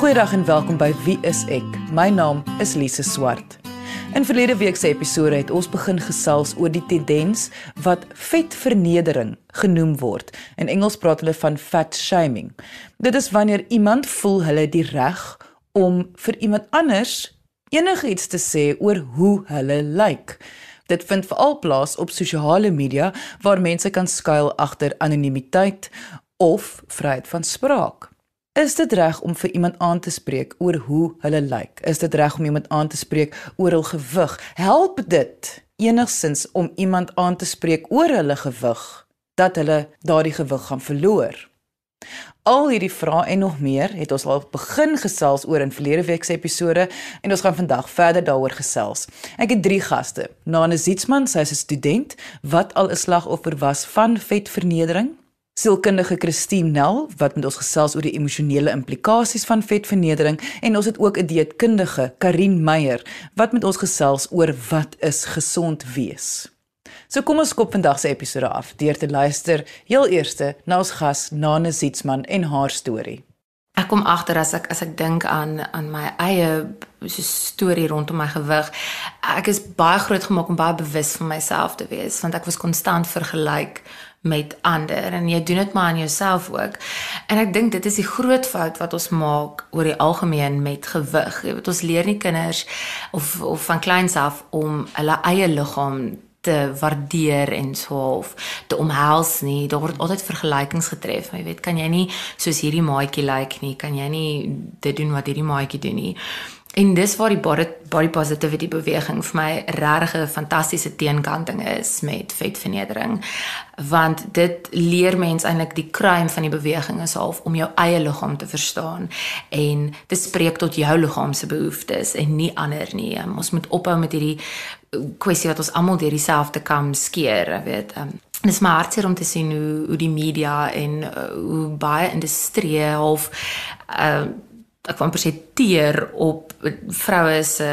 Goeiedag en welkom by Wie is ek? My naam is Lise Swart. In verlede week se episode het ons begin gesels oor die tendens wat vetvernedering genoem word. In Engels praat hulle van fat shaming. Dit is wanneer iemand voel hulle die reg om vir iemand anders enigiets te sê oor hoe hulle lyk. Dit vind veral plaas op sosiale media waar mense kan skuil agter anonimiteit of vryheid van spraak. Is dit reg om vir iemand aan te spreek oor hoe hulle lyk? Is dit reg om iemand aan te spreek oor hul gewig? Help dit enigsins om iemand aan te spreek oor hulle gewig dat hulle daardie gewig gaan verloor? Al hierdie vrae en nog meer het ons al begin gesels oor in verlede week se episode en ons gaan vandag verder daaroor gesels. Ek het drie gaste. Nana Zietsman, sy is 'n student wat al 'n slagoffer was van vetvernedering sielkundige Christine Nel wat met ons gesels oor die emosionele implikasies van vetvernedering en ons het ook 'n dieetkundige Karin Meyer wat met ons gesels oor wat is gesond wees. So kom ons skop vandag se episode af deur te luister heel eerste na ons gas Nane Zietsman en haar storie. Ek kom agter as ek as ek dink aan aan my eie so storie rondom my gewig. Ek is baie groot gemaak om baie bewus van myself te wees want ek was konstant vergelyk met ander en jy doen dit maar aan jouself ook. En ek dink dit is die groot fout wat ons maak oor die algemeen met gewig. Jy weet ons leer nie kinders of of van kleins af om hulle eie liggaam te waardeer en so of te omhels nie. Daar word altyd vergelykings getref. Jy weet, kan jy nie soos hierdie maatjie lyk like nie, kan jy nie dit doen wat hierdie maatjie doen nie. En dis waar die body, body positivity beweging vir my regtig 'n fantastiese teenkanting is met vetvernedering want dit leer mense eintlik die kruim van die beweging is half om jou eie liggaam te verstaan en te spreek tot jou liggaam se behoeftes en nie ander nie. Um, ons moet ophou met hierdie kwessie wat ons almal deur dieselfde kam skeer, weet. Um, dit is maar hartseer om te sien hoe hoe die media en uh, hoe baie industrie half uh, ek van presenteer op vroue se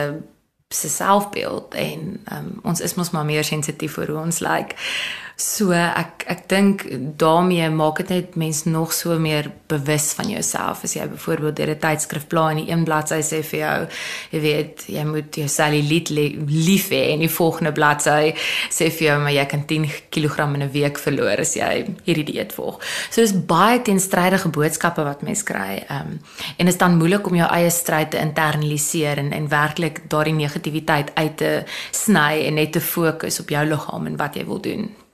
se selfbeeld en um, ons is mos maar meer sensitief vir hoe ons lyk. Like. So ek ek dink daarmee maak dit net mens nog so meer bewus van jouself as jy byvoorbeeld deur 'n tydskrif bla en die een bladsy sê vir jou jy weet jy moet jou selluliet lief hê en die volgende bladsy sê vir jou maar jy kan 10 kg in 'n week verloor as jy hierdie dieet volg. So dis baie teenstrydige boodskappe wat mens kry. Ehm um, en dit is dan moeilik om jou eie stryd te internaliseer en en werklik daardie negativiteit uit te sny en net te fokus op jou liggaam en wat jy wil doen.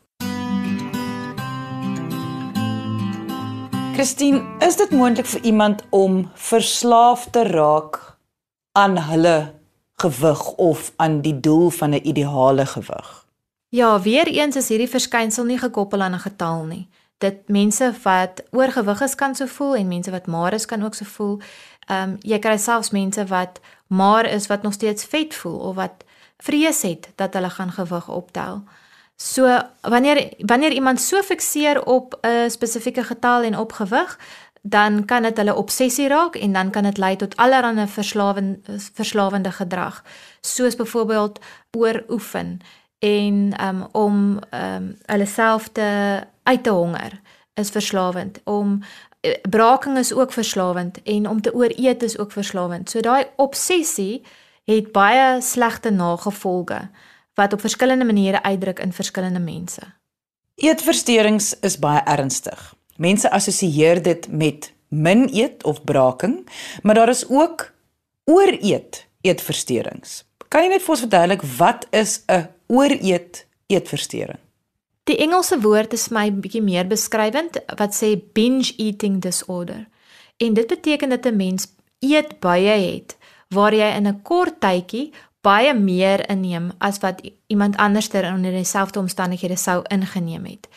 Christine, is dit moontlik vir iemand om verslaaf te raak aan hulle gewig of aan die doel van 'n ideale gewig? Ja, weer eens is hierdie verskynsel nie gekoppel aan 'n getal nie. Dit mense wat oorgewig is kan so voel en mense wat maar is kan ook so voel. Ehm um, jy kry selfs mense wat maar is wat nog steeds vet voel of wat vrees het dat hulle gaan gewig optel. So wanneer wanneer iemand so fikseer op 'n spesifieke getal en op gewig, dan kan dit hulle obsessie raak en dan kan dit lei tot allerlei verslawende verslawende gedrag, soos byvoorbeeld ooroefen en um, om um, hulle self te uit te honger is verslawend om eh, braking is ook verslawend en om te ooreet is ook verslawend. So daai obsessie het baie slegte nagevolge wat op verskillende maniere uitdruk in verskillende mense. Eetversteurings is baie ernstig. Mense assosieer dit met min eet of braking, maar daar is ook ooreet eetversteurings. Kan jy net vir ons verduidelik wat is 'n ooreet eetversteuring? Die Engelse woord is my bietjie meer beskrywend wat sê binge eating disorder. En dit beteken dat 'n mens eet baie het waar jy in 'n kort tydjie baie meer inneem as wat iemand anderster onder dieselfde omstandighede sou ingeneem het.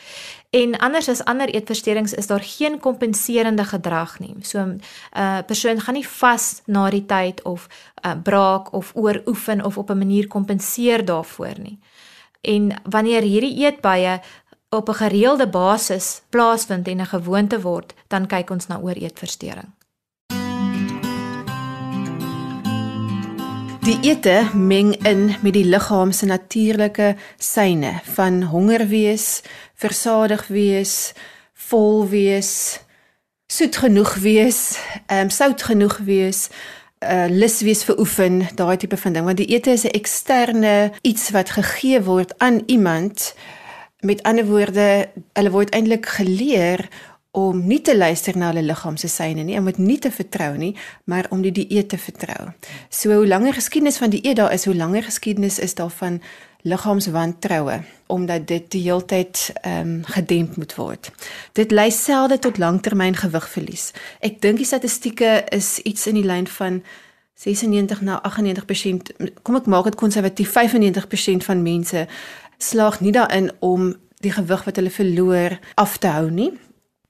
En anders as ander eetversteurings is daar geen kompenserende gedrag nie. So 'n uh, persoon gaan nie vas na die tyd of uh, braak of ooroefen of op 'n manier kompenseer daarvoor nie. En wanneer hierdie eetbuie op 'n gereelde basis plaasvind en 'n gewoonte word, dan kyk ons na ooreetversteuring. Die ete meng in met die liggaam se natuurlike seine van honger wees, versadig wees, vol wees, soet genoeg wees, ehm um, sout genoeg wees, uh lus wees vir oefen, daai tipe van ding. Want die ete is 'n eksterne iets wat gegee word aan iemand. Met ander woorde, hulle word eintlik geleer om nie te luister na hulle liggaam se syne nie, om dit nie te vertrou nie, maar om die dieet te vertrou. So hoe langer geskiedenis van dieet daar is, hoe langer geskiedenis is daar van liggaamswantroue omdat dit die heeltyd ehm um, gedemp moet word. Dit lei selde tot langtermyn gewigverlies. Ek dink die statistieke is iets in die lyn van 96 na 98%. Kom ek maak dit konservatief 95% van mense slaag nie daarin om die gewig wat hulle verloor af te hou nie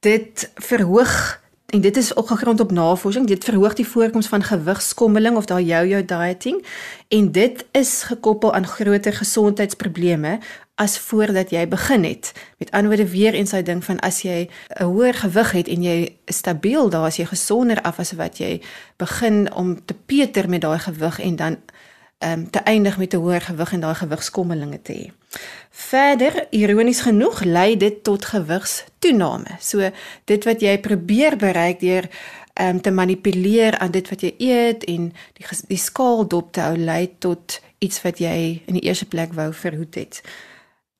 dit verhoog en dit is ook gegrond op navorsing dit verhoog die voorkoms van gewigskommeling of daai yo-yo dieting en dit is gekoppel aan groter gesondheidsprobleme as voordat jy begin het met ander woorde weer eens hy ding van as jy 'n hoër gewig het en jy stabiel daar as jy gesonder af as wat jy begin om te peter met daai gewig en dan um, te eindig met 'n hoër gewig en daai gewigskommelinge te hê. Verder, ironies genoeg, lei dit tot gewigstoename. So dit wat jy probeer bereik deur um, te manipuleer aan dit wat jy eet en die die skaal dop te hou lei tot iets wat jy in die eerste plek wou verhoed het.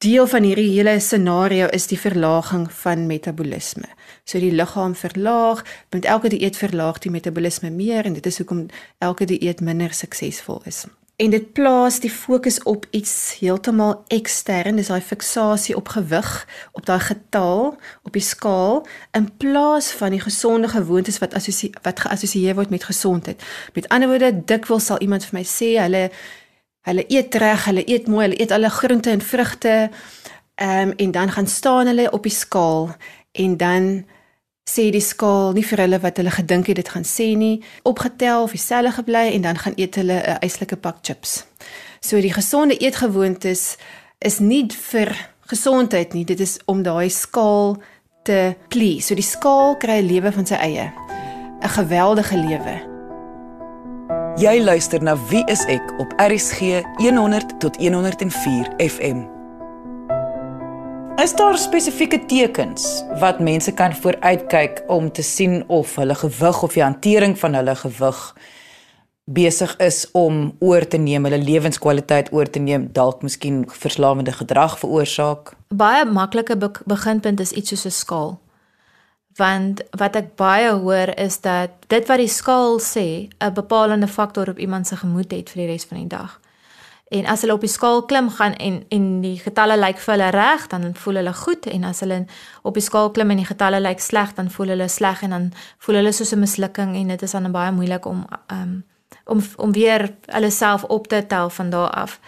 Deel van hierdie hele scenario is die verlaging van metabolisme. So die liggaam verlaag, met elke dieet verlaag die metabolisme meer en dit is hoekom elke dieet minder suksesvol is en dit plaas die fokus op iets heeltemal ekstern, dis daai fiksasie op gewig, op daai getal op die skaal in plaas van die gesonde gewoontes wat assosie wat geassosieer word met gesondheid. Met ander woorde, dikwels sal iemand vir my sê hulle hulle eet reg, hulle eet mooi, hulle eet alle groente en vrugte. Ehm um, en dan gaan staan hulle op die skaal en dan sê die skaal nie vir hulle wat hulle gedink het dit gaan sê nie, opgetel of dieselfde gebly en dan gaan eet hulle 'n eislike pak chips. So die gesonde eetgewoontes is nie vir gesondheid nie, dit is om daai skaal te please. So die skaal kry 'n lewe van sy eie. 'n Geweldige lewe. Jy luister na Wie is ek op RCG 100 tot 104 FM. Is daar spesifieke tekens wat mense kan vooruitkyk om te sien of hulle gewig of die hantering van hulle gewig besig is om oor te neem, hulle lewenskwaliteit oor te neem, dalk miskien verslawende gedrag veroorsaak? Baie maklike be beginpunt is iets soos 'n skaal. Want wat ek baie hoor is dat dit wat die skaal sê, 'n bepalende faktor op iemand se gemoed het vir die res van die dag. En as hulle op die skaal klim gaan en en die getalle lyk vir hulle reg, dan voel hulle goed en as hulle op die skaal klim en die getalle lyk sleg, dan voel hulle sleg en dan voel hulle soos 'n mislukking en dit is dan baie moeilik om um, om om weer hulle self op te tel van daar af.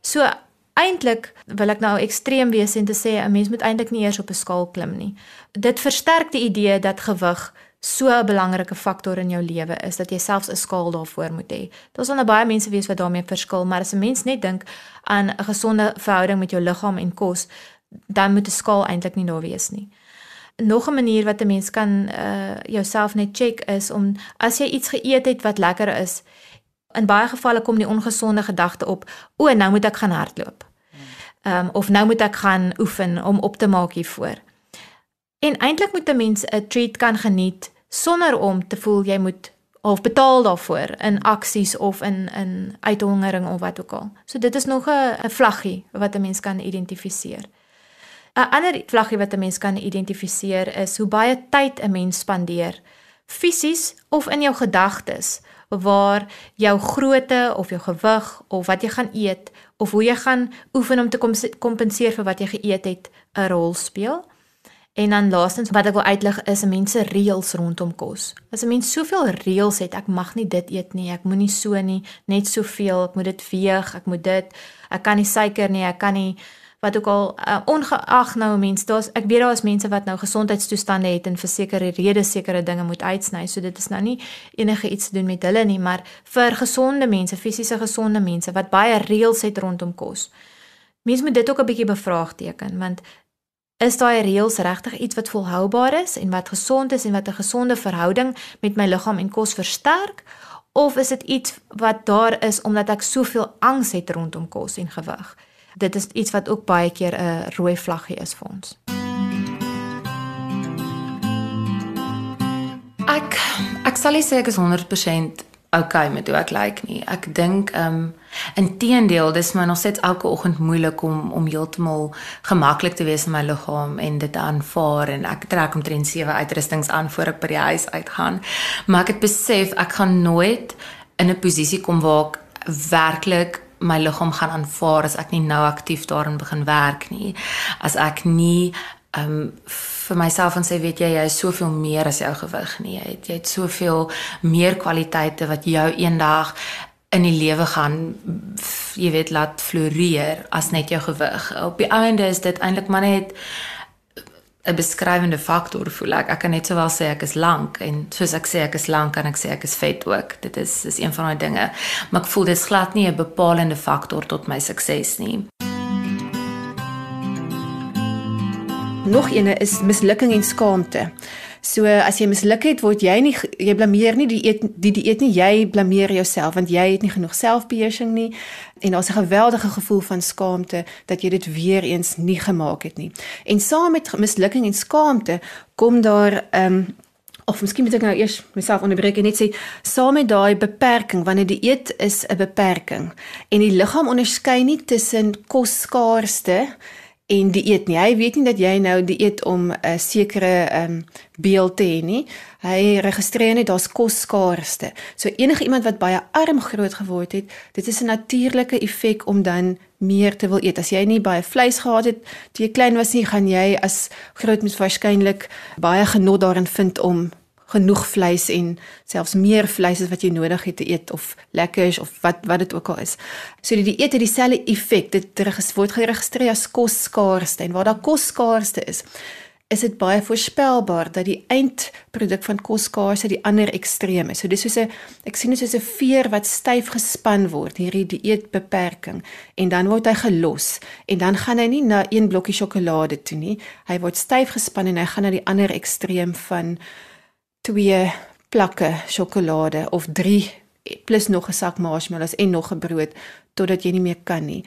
So eintlik wil ek nou ekstreem wees en te sê 'n mens moet eintlik nie eers op 'n skaal klim nie. Dit versterk die idee dat gewig so 'n belangrike faktor in jou lewe is dat jy selfs 'n skaal daarvoor moet hê. Daar's dan baie mense wees wat daarmee verskil, maar as 'n mens net dink aan 'n gesonde verhouding met jou liggaam en kos, dan moet 'n skaal eintlik nie daar wees nie. Nog 'n manier wat 'n mens kan uh jouself net check is om as jy iets geëet het wat lekker is, in baie gevalle kom die ongesonde gedagte op, o, nou moet ek gaan hardloop. Ehm um, of nou moet ek gaan oefen om op te maak hiervoor. En eintlik moet 'n mens 'n treat kan geniet sonder om te voel jy moet of betaal daarvoor in aksies of in in uithongering of wat ook al. So dit is nog 'n vlaggie wat 'n mens kan identifiseer. 'n Ander vlaggie wat 'n mens kan identifiseer is hoe baie tyd 'n mens spandeer fisies of in jou gedagtes waar jou grootte of jou gewig of wat jy gaan eet of hoe jy gaan oefen om te kompenseer vir wat jy geëet het 'n rol speel. En dan laastens wat ek wil uitlig is mense reëls rondom kos. As 'n mens soveel reëls het, ek mag nie dit eet nie, ek moenie so nie, net soveel, ek moet dit weeg, ek moet dit, ek kan nie suiker nie, ek kan nie wat ook al uh, ongeag nou 'n mens, daar's ek weet daar is mense wat nou gesondheidstoestande het en vir sekere redes sekere dinge moet uitsny. So dit is nou nie enige iets te doen met hulle nie, maar vir gesonde mense, fisiese gesonde mense wat baie reëls het rondom kos. Mense moet dit ook 'n bietjie bevraagteken want Is daai reëls regtig iets wat volhoubaar is en wat gesond is en wat 'n gesonde verhouding met my liggaam en kos versterk of is dit iets wat daar is omdat ek soveel angs het rondom kos en gewig? Dit is iets wat ook baie keer 'n rooi vlaggie is vir ons. Ek ek sal nie sê ek is 100% okay met hoe ek lyk nie. Ek dink ehm um, inteendeel dis my nog steeds elke oggend moeilik om om heeltemal gemaklik te wees in my liggaam en dit te aanvaar en ek trek omtrent sewe uitrustings aan voor ek by die huis uitgaan. Maar ek het besef ek gaan nooit in 'n posisie kom waar ek werklik my liggaam gaan aanvaar as ek nie nou aktief daarin begin werk nie. As ek nie um, vir myself en sê weet jy jy is soveel meer as jou gewig nie. Jy het jy het soveel meer kwaliteite wat jou eendag in die lewe gaan jy weet laat floreer as net jou gewig. Op die einde is dit eintlik maar net 'n beskrywende faktor voel ek. Ek kan net sowel sê ek is lank en soos ek sê ek is lank kan ek sê ek is vet ook. Dit is is een van daai dinge. Maar ek voel dit is glad nie 'n bepalende faktor tot my sukses nie. Nog eene is mislukking en skaamte. So as jy misluk het, word jy nie jy blameer nie die eet die dieet nie, jy blameer jouself want jy het nie genoeg selfbeheersing nie en daar's 'n geweldige gevoel van skaamte dat jy dit weer eens nie gemaak het nie. En saam met mislukking en skaamte kom daar ehm um, of miskien moet ek nou eers myself onderbreek en net sê saam met daai beperking wanneer die eet is 'n beperking en die liggaam onderskei nie tussen kosskaarste en dieet nie. Hy weet nie dat jy nou dieet om 'n sekere ehm um, beeld te hê nie. Hy registreer net daar's kosskaarste. So enige iemand wat baie arm groot geword het, dit is 'n natuurlike effek om dan meer te wil eet. As jy nie baie vleis gehad het toe jy klein was nie, gaan jy as groot mens waarskynlik baie genot daarin vind om genoeg vleis en selfs meer vleis as wat jy nodig het te eet of lekkers of wat wat dit ook al is. So die dieet het dieselfde effek. Dit word geregistreer as kosskaarste en waar daar kosskaarste is, is dit baie voorspelbaar dat die eindproduk van kosskaarste die ander ekstreem is. So dis soos 'n ek sien dit soos 'n veer wat styf gespan word, hierdie dieetbeperking en dan word hy gelos en dan gaan hy nie na een blokkie sjokolade toe nie. Hy word styf gespan en hy gaan na die ander ekstreem van twee plakke sjokolade of 3 plus nog 'n sak marshmallows en nog 'n brood totdat jy nie meer kan nie.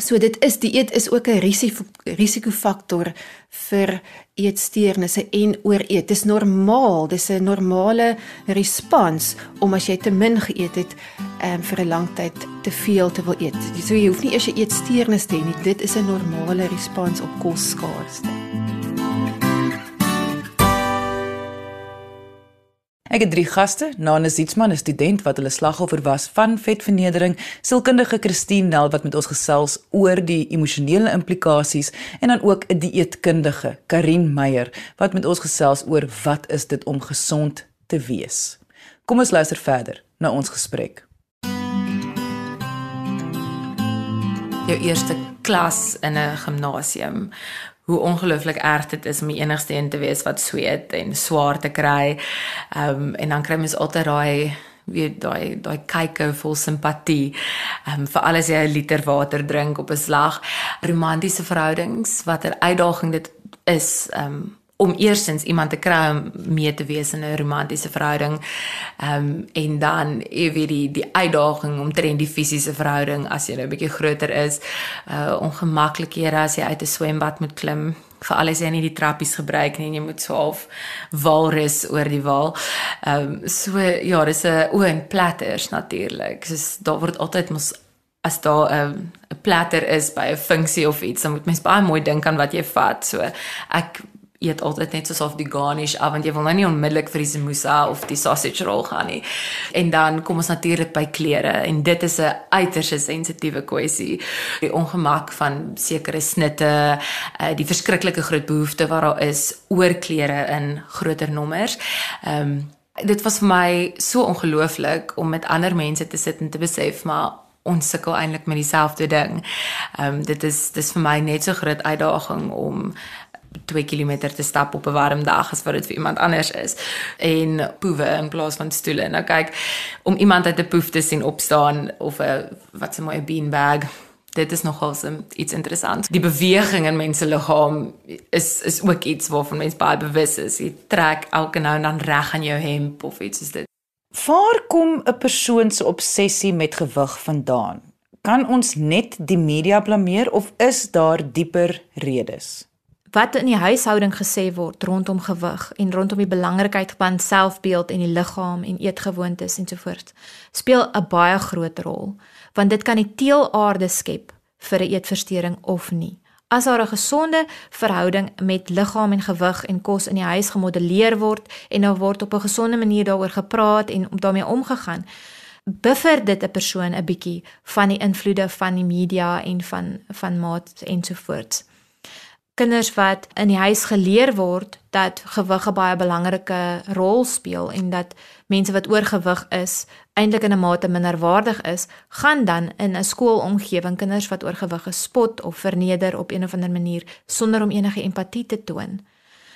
So dit is die eet is ook 'n risiko risikofaktor vir eetsteurnisse en ooreet. Dis normaal, dis 'n normale respons om as jy te min geëet het, um, vir 'n lang tyd te veel te wil eet. So jy hoef nie eers 'n eetsteurnis te hê nie. Dit is 'n normale respons op kosskaarste. Ek het drie gaste, Nana Zietsman, 'n student wat hulle slagoffer was van vetvernedering, sielkundige Christine Nel wat met ons gesels oor die emosionele implikasies en dan ook 'n dieetkundige, Karin Meyer, wat met ons gesels oor wat is dit om gesond te wees. Kom ons luister verder na ons gesprek. Jou eerste klas in 'n gimnasium hoe ongelooflik erg dit is om die enigste een te wees wat sweet en swaar te kry. Ehm um, en dan kry mens altyd daai weet daai daai kyke vol simpatie. Ehm um, vir alles jy 'n liter water drink op 'n slag. Romantiese verhoudings, watter uitdaging dit is. Ehm um, om eersins iemand te kry om mee te wees in 'n romantiese verhouding. Ehm um, en dan jy weet die die uitdaging om tren die fisiese verhouding as jy nou 'n bietjie groter is, uh ongemaklikhede as jy uit 'n swembad moet klim vir alles jy nie die trappies gebruik nie en jy moet so half walrus oor die wal. Ehm um, so ja, dis 'n o en platters natuurlik. Soos daar word altyd mos as daar 'n 'n platter is by 'n funksie of iets, dan moet mens baie mooi dink aan wat jy vat. So ek eet altyd net soos of die garnish af want jy wil nou nie onmiddellik vir die samosa of die sausage roll gaan nie. En dan kom ons natuurlik by klere en dit is 'n uiters sensitiewe kwessie. Die ongemak van sekere snitte, uh, die verskriklike groot behoefte wat daar is oor klere in groter nommers. Ehm um, dit was vir my so ongelooflik om met ander mense te sit en te besef maar ons sukkel eintlik met dieselfde ding. Ehm um, dit is dis vir my net so groot uitdaging om 2 km te stap op 'n warm dag as wat dit vir iemand anders is en poewe in plaas van stoele. Nou kyk, om iemand uit 'n poef te sien opstaan of 'n wat se mooi beanbag Dit is nogal some iets interessant. Die beweging in mense liggaam is is ook iets waarvan mense baie bewus is. Jy trek elke nou en dan reg aan jou hemp of iets soos dit. Waar kom 'n persoon se obsessie met gewig vandaan? Kan ons net die media blameer of is daar dieper redes? Wat in die huishouding gesê word rondom gewig en rondom die belangrikheid van selfbeeld en die liggaam en eetgewoontes ensovoorts speel 'n baie groot rol want dit kan die teelaarde skep vir 'n eetversteuring of nie. As daar 'n gesonde verhouding met liggaam en gewig en kos in die huis gemodelleer word en daar word op 'n gesonde manier daaroor gepraat en om daarmee omgegaan, buffer dit 'n persoon 'n bietjie van die invloede van die media en van van maat ensovoorts kinders wat in die huis geleer word dat gewig 'n baie belangrike rol speel en dat mense wat oorgewig is eintlik in 'n mate minderwaardig is, gaan dan in 'n skoolomgewing kinders wat oorgewig is spot of verneder op een of ander manier sonder om enige empatie te toon.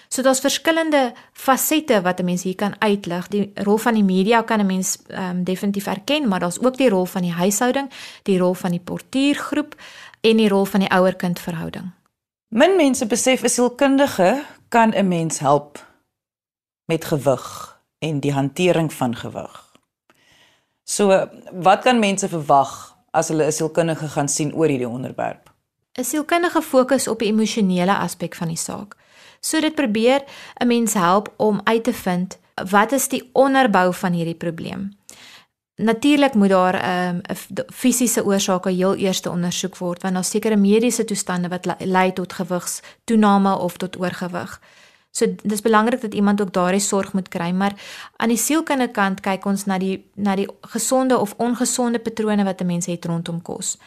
So daar's verskillende fasette wat 'n mens hier kan uitlig. Die rol van die media kan 'n mens um, definitief erken, maar daar's ook die rol van die huishouding, die rol van die portuïergroep en die rol van die ouer-kind verhouding. Min mense besef 'n sielkundige kan 'n mens help met gewig en die hantering van gewig. So, wat kan mense verwag as hulle 'n sielkundige gaan sien oor hierdie onderwerp? 'n Sielkundige fokus op die emosionele aspek van die saak. So dit probeer 'n mens help om uit te vind wat is die onderbou van hierdie probleem. Natuurlik moet daar 'n um, fisiese oorsake heel eers ondersoek word want daar sekere mediese toestande wat lei tot gewigstoename of tot oorgewig. So dis belangrik dat iemand ook daardie sorg moet kry, maar aan die sielkundige kant kyk ons na die na die gesonde of ongesonde patrone wat 'n mens het rondom kos.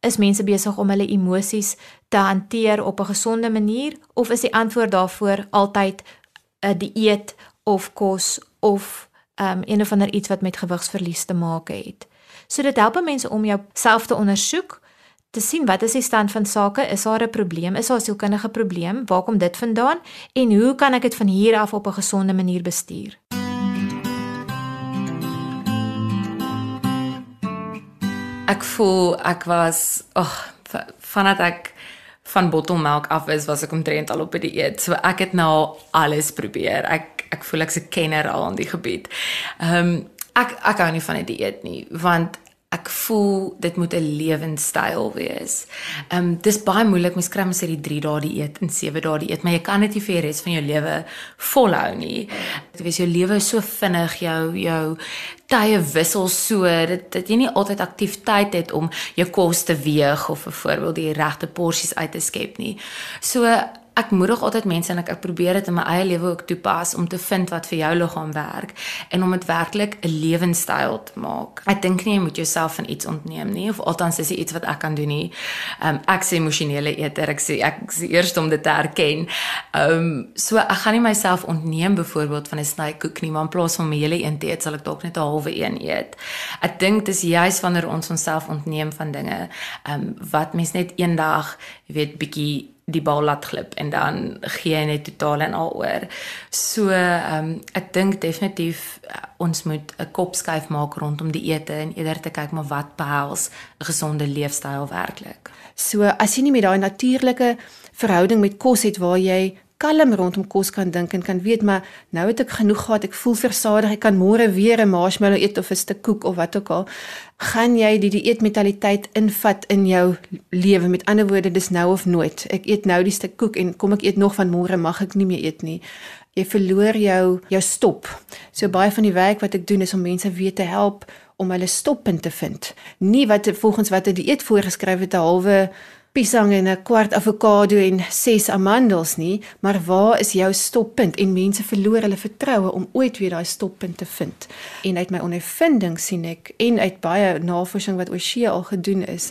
Is mense besig om hulle emosies te hanteer op 'n gesonde manier of is die antwoord daarvoor altyd 'n dieet of kos of um een of ander iets wat met gewigsverlies te maak het. So dit help mense om jouself te ondersoek, te sien wat is die stand van sake, is daar 'n probleem, is daar 'n sielkundige probleem, waar kom dit vandaan en hoe kan ek dit van hier af op 'n gesonde manier bestuur? Ek voel ek was ag oh, vanat ek van bottelmelk af is was ek omtrent al op die dieet. So ek het nou alles probeer. Ek ek voel ek's 'n kenner al aan die gebied. Ehm um, ek ek hou nie van 'n die dieet nie want ek voel dit moet 'n lewenstyl wees. Ehm um, dis baie moeilik mens kry mens sê die 3 dae dieet en 7 dae dieet, maar jy kan dit nie vir die res van jou lewe volhou nie. Dit wees jou lewe is so vinnig, jou jou tye wissel so dat dat jy nie altyd aktief tyd het om jou kos te weeg of byvoorbeeld die regte porsies uit te skep nie. So ek moedig altyd mense en ek, ek probeer dit in my eie lewe ook toepas om te vind wat vir jou liggaam werk en om dit werklik 'n lewenstyl te maak. Ek dink nie jy moet jouself van iets ontneem nie of althans is dit iets wat ek kan doen nie. Um ek sê emosionele eter, ek sê ek is eers om dit te erken. Um so ek gaan nie myself ontneem byvoorbeeld van 'n snykoek nie, maar in plaas van my hele een te eet, sal ek dalk net 'n halwe een eet. Ek dink dis juis wanneer ons onsself ontneem van dinge, um wat mens net eendag, jy weet, bietjie die bal laat glip en dan gee hy net totaal en al oor. So ehm um, ek dink definitief uh, ons moet 'n kop skuif maak rondom die ete en eerder te kyk maar wat behels 'n gesonde leefstyl werklik. So as jy nie met daai natuurlike verhouding met kos het waar jy kalm rondom kos kan dink en kan weet maar nou het ek genoeg gehad, ek voel versadig, ek kan môre weer 'n marshmallow eet of 'n stuk koek of wat ook al. Gaan jy die dieetmentaliteit invat in jou lewe? Met ander woorde, dis nou of nooit. Ek eet nou die stuk koek en kom ek eet nog van môre mag ek nie meer eet nie. Jy verloor jou jou stop. So baie van die werk wat ek doen is om mense weer te help om hulle stoppunt te vind. Nie wat volgens wat 'n dieet voorgeskryf het 'n halwe piesang en 'n kwart avokado en 6 amandels nie, maar waar is jou stoppunt? En mense verloor hulle vertroue om ooit weer daai stoppunt te vind. En uit my ondervinding sien ek en uit baie navorsing wat oorsee al gedoen is,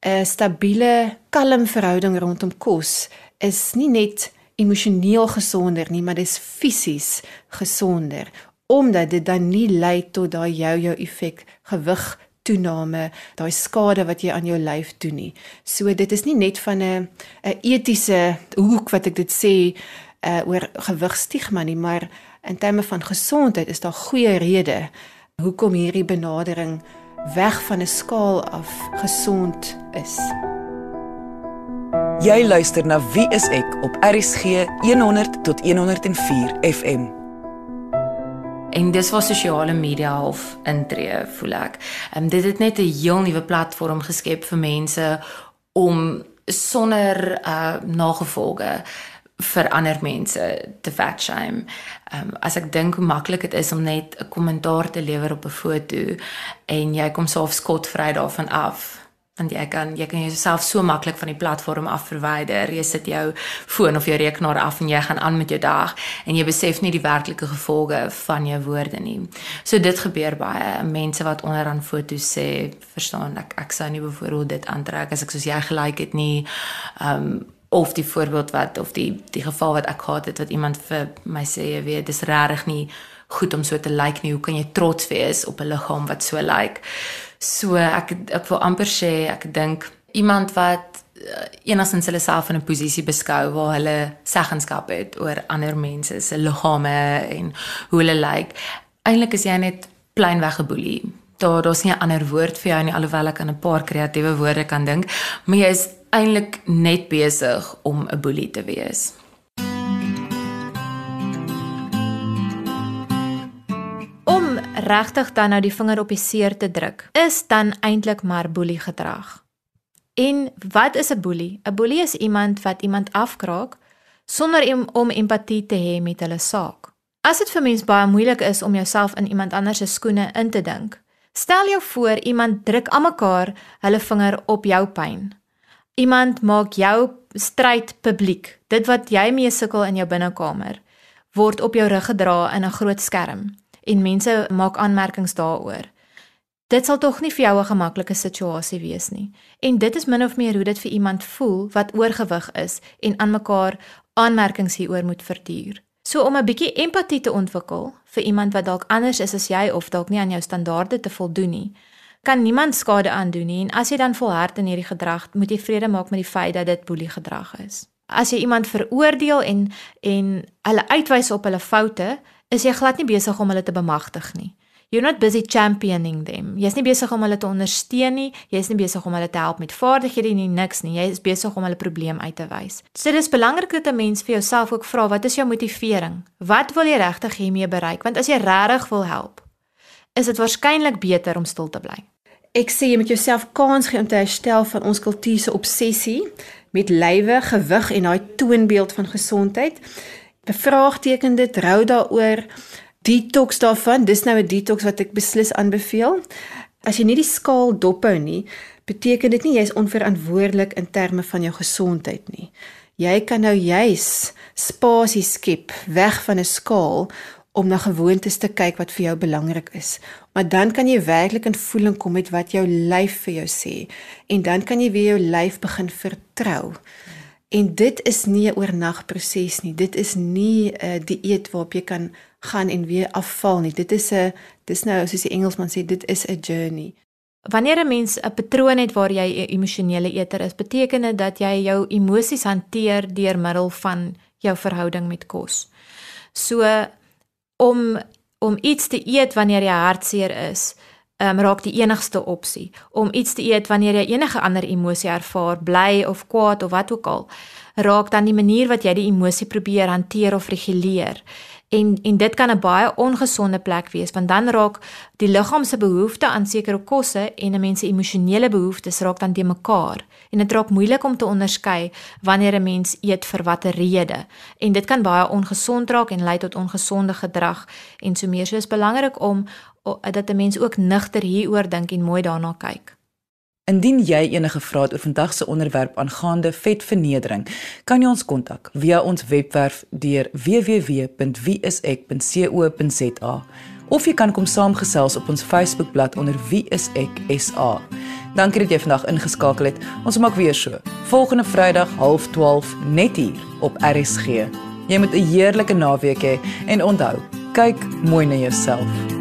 'n stabiele, kalm verhouding rondom kos is nie net emosioneel gesonder nie, maar dis fisies gesonder omdat dit dan nie lei tot daai jou-jou effek gewig toename, daai skade wat jy aan jou lyf doen nie. So dit is nie net van 'n 'n etiese hoek wat ek dit sê uh oor gewigstigma nie, maar in terme van gesondheid is daar goeie rede hoekom hierdie benadering weg van 'n skaal af gesond is. Jy luister na Wie is ek op RCG 100 tot 104 FM en dis waar sosiale media half intree voel ek. Um, dit het net 'n heel nuwe platform geskep vir mense om sonder uh nagevolge vir ander mense te fat shame. Ehm um, as ek dink hoe maklik dit is om net 'n kommentaar te lewer op 'n foto en jy kom self skotvry daarvan af want jy kan jy kan jouself so maklik van die platform af verwyder. Jy sit jou foon of jou rekenaar af en jy gaan aan met jou dag en jy besef nie die werklike gevolge van jou woorde nie. So dit gebeur baie. Mense wat onderaan foto's sê, verstaan ek ek sou nie byvoorbeeld dit aantrek as ek soos jy gelyk het nie. Um of die voorbeeld wat of die die geval wat ek gehad het wat iemand vir my sê jy weet dis regtig nie goed om so te lyk nie. Hoe kan jy trots wees op 'n liggaam wat so lyk? So ek ek wil amper sê ek dink iemand wat uh, enigstens hulle self in 'n posisie beskou waar hulle seggenskap het oor ander mense se liggame en hoe hulle lyk. Eintlik is jy net plainweg geboelie. Daar daar's nie 'n ander woord vir jou nie alhoewel ek aan 'n paar kreatiewe woorde kan dink, maar jy is eintlik net besig om 'n boelie te wees. Regtig dan nou die vinger op die seer te druk, is dan eintlik maar boelie gedrag. En wat is 'n boelie? 'n Boelie is iemand wat iemand afkraak sonder om, empatie te hê met hulle saak. As dit vir mens baie moeilik is om jouself in iemand anders se skoene in te dink, stel jou voor iemand druk almekaar hulle vinger op jou pyn. Iemand maak jou stryd publiek. Dit wat jy mee sukkel in jou binnekamer word op jou rug gedra in 'n groot skerm en mense maak aanmerkings daaroor. Dit sal tog nie vir jou 'n gemaklike situasie wees nie. En dit is min of meer hoe dit vir iemand voel wat oorgewig is en aan mekaar aanmerkings hieroor moet verduur. So om 'n bietjie empatie te ontwikkel vir iemand wat dalk anders is as jy of dalk nie aan jou standaarde te voldoen nie, kan niemand skade aandoen nie en as jy dan volhard in hierdie gedrag, moet jy vrede maak met die feit dat dit boelie gedrag is. As jy iemand veroordeel en en hulle uitwys op hulle foute, is jy glad nie besig om hulle te bemagtig nie. You're not busy championing them. Jy's nie besig om hulle te ondersteun nie. Jy's nie besig om hulle te help met vaardighede nie, niks nie. Jy is besig om hulle probleem uit te wys. So dis belangrik dat 'n mens vir jouself ook vra, wat is jou motivering? Wat wil jy regtig hiermee bereik? Want as jy regtig wil help, is dit waarskynlik beter om stil te bly. Ek sê jy moet jouself kans gee om te herstel van ons kultuur se obsessie met lywe, gewig en daai toonbeeld van gesondheid bevraagteken dit, rou daaroor, detox daarvan. Dis nou 'n detox wat ek beslis aanbeveel. As jy nie die skaal dophou nie, beteken dit nie jy is onverantwoordelik in terme van jou gesondheid nie. Jy kan nou juis spasie skep weg van 'n skaal om na gewoontes te kyk wat vir jou belangrik is. Maar dan kan jy werklik in voeling kom met wat jou lyf vir jou sê en dan kan jy weer jou lyf begin vertrou. En dit is nie 'n oornagproses nie. Dit is nie 'n uh, dieet waarop jy kan gaan en weer afval nie. Dit is 'n dis nou soos die Engelsman sê, dit is 'n journey. Wanneer 'n mens 'n patroon het waar jy 'n emosionele eter is, beteken dit dat jy jou emosies hanteer deur middel van jou verhouding met kos. So om om iets te eet wanneer jy hartseer is, um, raak die enigste opsie om iets te eet wanneer jy enige ander emosie ervaar, bly of kwaad of wat ook al, raak dan die manier wat jy die emosie probeer hanteer of reguleer. En en dit kan 'n baie ongesonde plek wees want dan raak die liggaam se behoefte aan sekere kosse en 'n mens se emosionele behoeftes raak dan te mekaar. En dit raak moeilik om te onderskei wanneer 'n mens eet vir watter rede. En dit kan baie ongesond raak en lei tot ongesonde gedrag. En so meer so is belangrik om dat 'n mens ook nigter hieroor dink en mooi daarna kyk. Indien jy enige vrae het oor vandag se onderwerp aangaande vetvernedering, kan jy ons kontak via ons webwerf deur www.wieisek.co.za of jy kan kom saamgesels op ons Facebookblad onder wieiseksa. Dankie dat jy vandag ingeskakel het. Ons maak weer so. Volgende Vrydag 12:30 net hier op RSG. Jy moet 'n heerlike naweek hê en onthou, kyk mooi na jouself.